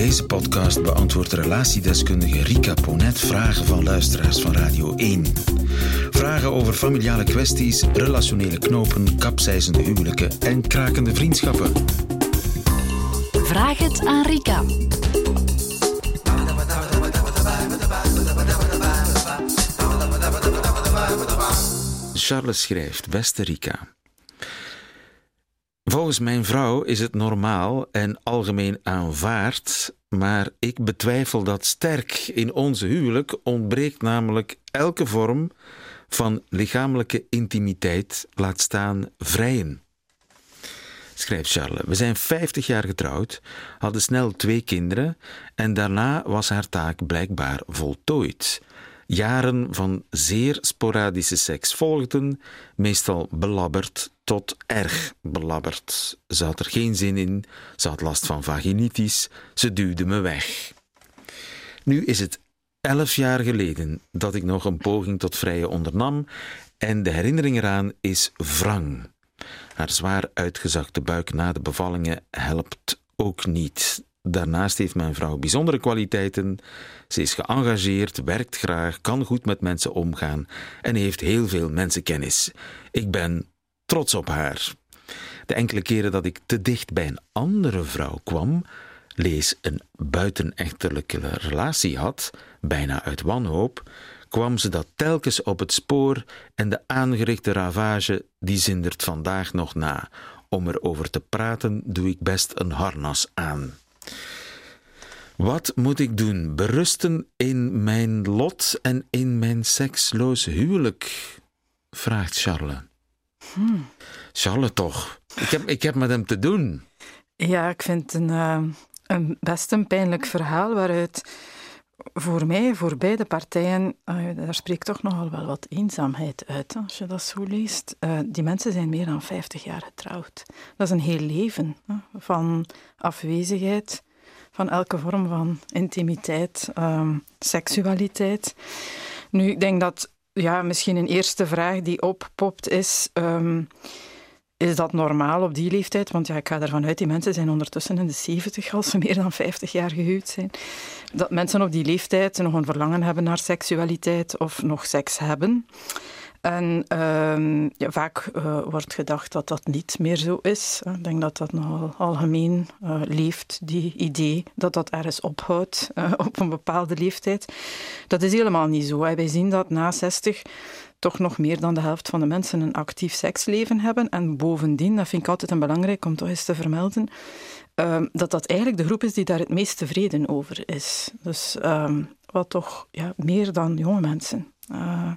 deze podcast beantwoordt relatiedeskundige Rika Ponet vragen van luisteraars van Radio 1. Vragen over familiale kwesties, relationele knopen, kapseizende huwelijken en krakende vriendschappen. Vraag het aan Rika. Charles schrijft, beste Rika. Volgens mijn vrouw is het normaal en algemeen aanvaard, maar ik betwijfel dat sterk. In onze huwelijk ontbreekt namelijk elke vorm van lichamelijke intimiteit, laat staan vrijen. Schrijft Charles, we zijn 50 jaar getrouwd, hadden snel twee kinderen en daarna was haar taak blijkbaar voltooid. Jaren van zeer sporadische seks volgden, meestal belabberd tot erg belabberd. Ze had er geen zin in, ze had last van vaginitis, ze duwde me weg. Nu is het elf jaar geleden dat ik nog een poging tot vrije ondernam en de herinnering eraan is wrang. Haar zwaar uitgezakte buik na de bevallingen helpt ook niet. Daarnaast heeft mijn vrouw bijzondere kwaliteiten. Ze is geëngageerd, werkt graag, kan goed met mensen omgaan en heeft heel veel mensenkennis. Ik ben trots op haar. De enkele keren dat ik te dicht bij een andere vrouw kwam, lees een buitenechtelijke relatie had, bijna uit wanhoop, kwam ze dat telkens op het spoor en de aangerichte ravage die zindert vandaag nog na. Om erover te praten doe ik best een harnas aan. Wat moet ik doen? Berusten in mijn lot en in mijn seksloos huwelijk? vraagt Charles. Hmm. Charles toch? Ik heb, ik heb met hem te doen. Ja, ik vind het een, uh, een best een pijnlijk verhaal waaruit voor mij, voor beide partijen, uh, daar spreekt toch nogal wel wat eenzaamheid uit als je dat zo leest. Uh, die mensen zijn meer dan 50 jaar getrouwd. Dat is een heel leven van afwezigheid, van elke vorm van intimiteit, um, seksualiteit. Nu, ik denk dat ja, misschien een eerste vraag die oppopt is. Um, is dat normaal op die leeftijd? Want ja, ik ga ervan uit, die mensen zijn ondertussen in de 70 als ze meer dan 50 jaar gehuwd zijn. Dat mensen op die leeftijd nog een verlangen hebben naar seksualiteit of nog seks hebben. En uh, ja, vaak uh, wordt gedacht dat dat niet meer zo is. Ik denk dat dat nogal algemeen uh, leeft, die idee dat dat ergens ophoudt eh, op een bepaalde leeftijd. Dat is helemaal niet zo. Wij zien dat na 60 toch nog meer dan de helft van de mensen een actief seksleven hebben. En bovendien, dat vind ik altijd een belangrijk om toch eens te vermelden, uh, dat dat eigenlijk de groep is die daar het meest tevreden over is. Dus um, wat toch ja, meer dan jonge mensen. Uh,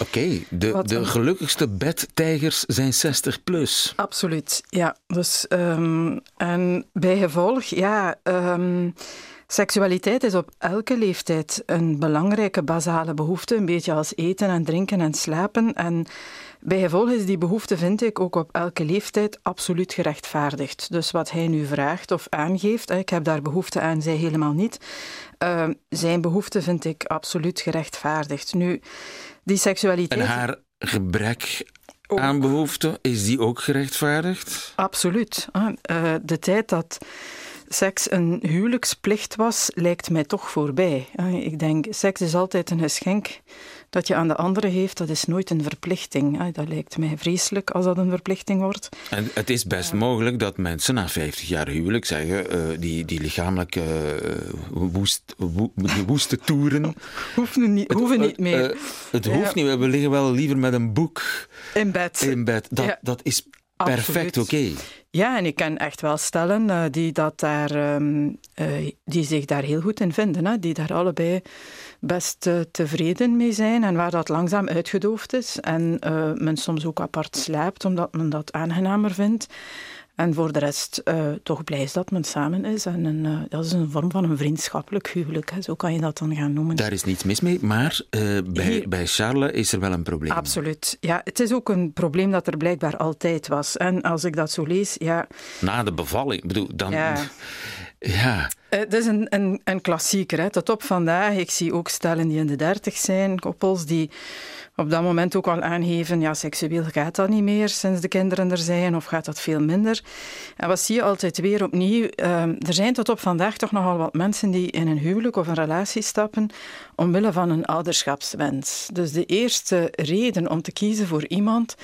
Oké, okay, de, de gelukkigste bedtijgers zijn 60 plus. Absoluut, ja. Dus, um, en bijgevolg, ja. Um, Seksualiteit is op elke leeftijd een belangrijke basale behoefte, een beetje als eten en drinken en slapen. En bijgevolg is die behoefte, vind ik, ook op elke leeftijd absoluut gerechtvaardigd. Dus wat hij nu vraagt of aangeeft, ik heb daar behoefte aan, zij helemaal niet. Uh, zijn behoefte vind ik absoluut gerechtvaardigd. Nu, die seksualiteit. En haar gebrek aan behoefte, is die ook gerechtvaardigd? Absoluut. Uh, de tijd dat seks een huwelijksplicht was, lijkt mij toch voorbij. Ik denk, seks is altijd een geschenk dat je aan de andere heeft, dat is nooit een verplichting. Dat lijkt mij vreselijk als dat een verplichting wordt. En het is best mogelijk dat mensen na 50 jaar huwelijk zeggen, uh, die, die lichamelijke uh, woest, wo, die woeste toeren... hoeven niet, hoeven niet meer. Uh, het hoeft ja. niet, we liggen wel liever met een boek... In bed. In bed. Dat, ja. dat is perfect oké. Okay. Ja, en ik ken echt wel stellen uh, die, dat daar, um, uh, die zich daar heel goed in vinden. Hè, die daar allebei best uh, tevreden mee zijn en waar dat langzaam uitgedoofd is. En men soms ook apart slaapt omdat men dat aangenamer vindt. En voor de rest uh, toch blij is dat men samen is. En een, uh, dat is een vorm van een vriendschappelijk huwelijk. Hè. Zo kan je dat dan gaan noemen. Daar is niets mis mee, maar uh, bij, Hier, bij Charles is er wel een probleem. Absoluut. Ja, het is ook een probleem dat er blijkbaar altijd was. En als ik dat zo lees, ja... Na de bevalling, bedoel, dan... Ja. ja. Het is een, een, een klassieker. Hè. Tot op vandaag, ik zie ook stellen die in de dertig zijn, koppels die op dat moment ook al aangeven, ja, seksueel gaat dat niet meer sinds de kinderen er zijn, of gaat dat veel minder? En wat zie je altijd weer opnieuw? Ehm, er zijn tot op vandaag toch nogal wat mensen die in een huwelijk of een relatie stappen omwille van een ouderschapswens. Dus de eerste reden om te kiezen voor iemand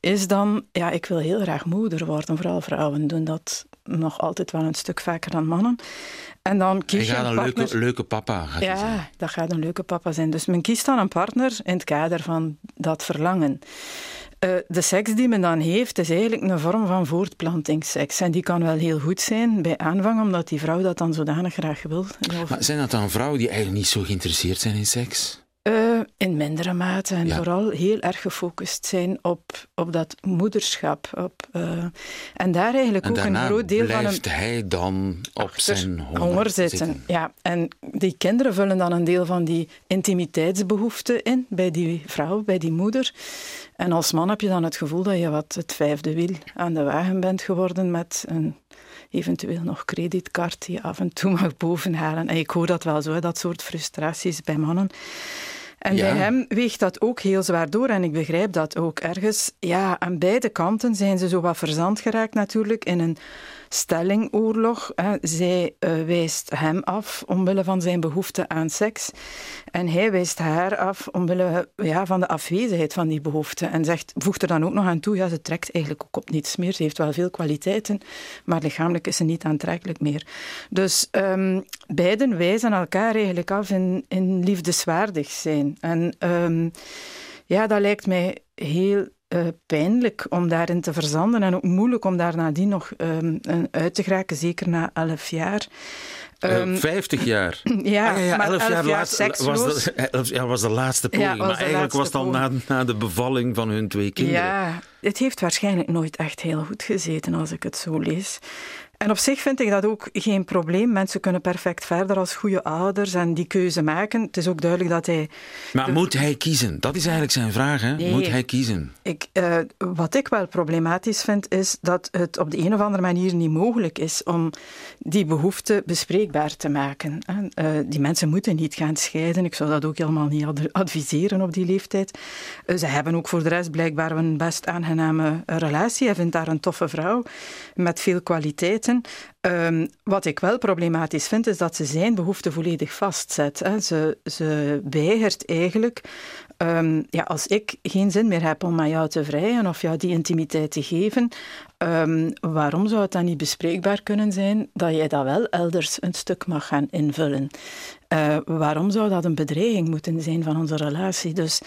is dan, ja, ik wil heel graag moeder worden. Vooral vrouwen doen dat nog altijd wel een stuk vaker dan mannen. En dan kies je, gaat een, leuke, leuke papa. Gaat ja, dat gaat een leuke papa zijn. Dus men kiest dan een partner in het kader van dat verlangen. Uh, de seks die men dan heeft, is eigenlijk een vorm van voortplantingsseks. En die kan wel heel goed zijn bij aanvang, omdat die vrouw dat dan zodanig graag wil. Maar zijn dat dan vrouwen die eigenlijk niet zo geïnteresseerd zijn in seks? Uh, in mindere mate en vooral heel erg gefocust zijn op, op dat moederschap. Op, uh, en daar eigenlijk ook een groot deel van. Blijft hij dan op zijn honger, honger zitten. zitten. Ja, en die kinderen vullen dan een deel van die intimiteitsbehoefte in bij die vrouw, bij die moeder. En als man heb je dan het gevoel dat je wat het vijfde wiel aan de wagen bent geworden met een eventueel nog creditcard die je af en toe mag bovenhalen. En ik hoor dat wel zo, dat soort frustraties bij mannen. En bij hem weegt dat ook heel zwaar door. En ik begrijp dat ook ergens. Ja, aan beide kanten zijn ze zo wat verzand geraakt natuurlijk in een stellingoorlog. Zij uh, wijst hem af omwille van zijn behoefte aan seks. En hij wijst haar af omwille ja, van de afwezigheid van die behoefte. En zegt, voegt er dan ook nog aan toe, ja, ze trekt eigenlijk ook op niets meer. Ze heeft wel veel kwaliteiten, maar lichamelijk is ze niet aantrekkelijk meer. Dus um, beiden wijzen elkaar eigenlijk af in, in liefdeswaardig zijn. En um, ja, dat lijkt mij heel uh, pijnlijk om daarin te verzanden en ook moeilijk om daar nadien nog um, uit te geraken, zeker na elf jaar. Um, uh, 50 jaar. Ja, ah, ja, ja maar elf, elf jaar, jaar laatst, was, de, elf jaar was de laatste poging. Ja, maar eigenlijk was het al na, na, de bevalling van hun twee kinderen. Ja, het heeft waarschijnlijk nooit echt heel goed gezeten als ik het zo lees. En op zich vind ik dat ook geen probleem. Mensen kunnen perfect verder als goede ouders en die keuze maken. Het is ook duidelijk dat hij. Maar moet hij kiezen? Dat is eigenlijk zijn vraag. Hè? Nee, moet hij kiezen? Ik, uh, wat ik wel problematisch vind, is dat het op de een of andere manier niet mogelijk is om die behoefte bespreekbaar te maken. Uh, die mensen moeten niet gaan scheiden. Ik zou dat ook helemaal niet adviseren op die leeftijd. Uh, ze hebben ook voor de rest blijkbaar een best aangename relatie. Hij vindt daar een toffe vrouw met veel kwaliteiten. Um, wat ik wel problematisch vind, is dat ze zijn behoefte volledig vastzet. Hè. Ze, ze weigert eigenlijk Um, ja, als ik geen zin meer heb om aan jou te vrijen of jou die intimiteit te geven, um, waarom zou het dan niet bespreekbaar kunnen zijn dat jij dat wel elders een stuk mag gaan invullen? Uh, waarom zou dat een bedreiging moeten zijn van onze relatie? Dus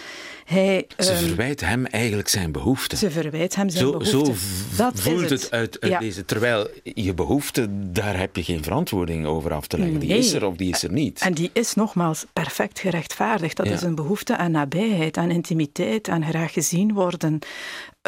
hij, ze um, verwijt hem eigenlijk zijn behoeften. Ze verwijt hem zijn zo, behoeften. Zo dat voelt het, het uit, uit ja. deze. Terwijl je behoefte, daar heb je geen verantwoording over af te leggen. Die is er of die is er niet. En die is nogmaals perfect gerechtvaardigd. Dat ja. is een behoefte aan nabijheid, aan intimiteit, aan graag gezien worden.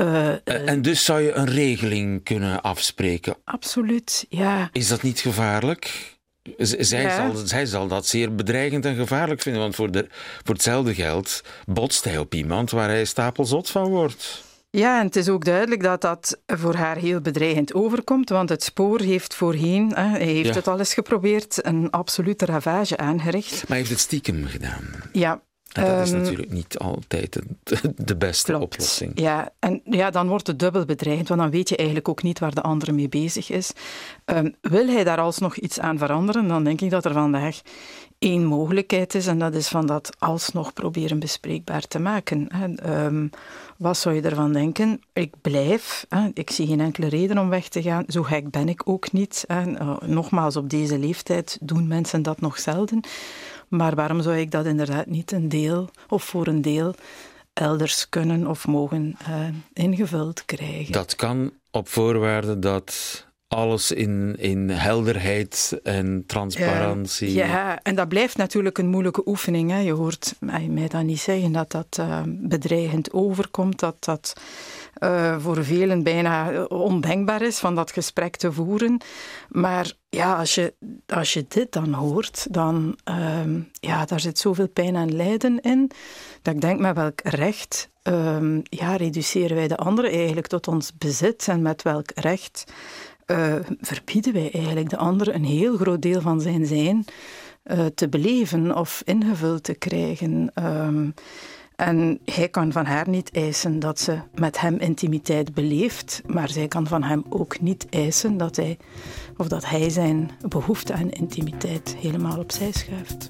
Uh, uh, en dus zou je een regeling kunnen afspreken? Absoluut, ja. Is dat niet gevaarlijk? Zij, ja. zal, zij zal dat zeer bedreigend en gevaarlijk vinden, want voor, de, voor hetzelfde geld botst hij op iemand waar hij stapelzot van wordt. Ja, en het is ook duidelijk dat dat voor haar heel bedreigend overkomt, want het spoor heeft voorheen, hè, hij heeft ja. het al eens geprobeerd, een absolute ravage aangericht. Maar hij heeft het stiekem gedaan. Ja, en dat is um, natuurlijk niet altijd de beste klopt. oplossing. Ja, en ja, dan wordt het dubbel bedreigend, want dan weet je eigenlijk ook niet waar de andere mee bezig is. Um, wil hij daar alsnog iets aan veranderen, dan denk ik dat er vandaag één mogelijkheid is, en dat is van dat alsnog proberen bespreekbaar te maken. Um, wat zou je ervan denken? Ik blijf, hè, ik zie geen enkele reden om weg te gaan. Zo gek ben ik ook niet. Hè. Uh, nogmaals, op deze leeftijd doen mensen dat nog zelden. Maar waarom zou ik dat inderdaad niet een deel of voor een deel elders kunnen of mogen uh, ingevuld krijgen? Dat kan op voorwaarde dat alles in, in helderheid en transparantie. Ja, en dat blijft natuurlijk een moeilijke oefening. Hè. Je hoort mij dan niet zeggen dat dat uh, bedreigend overkomt, dat dat uh, voor velen bijna ondenkbaar is van dat gesprek te voeren. Maar ja, als je, als je dit dan hoort, dan uh, ja, daar zit zoveel pijn en lijden in, dat ik denk met welk recht uh, ja, reduceren wij de anderen eigenlijk tot ons bezit en met welk recht uh, verbieden wij eigenlijk de ander een heel groot deel van zijn zijn uh, te beleven of ingevuld te krijgen. Um, En hij kan van haar niet eisen dat ze met hem intimiteit beleeft, maar zij kan van hem ook niet eisen dat hij, of dat hij zijn behoefte aan intimiteit helemaal opzij schuift.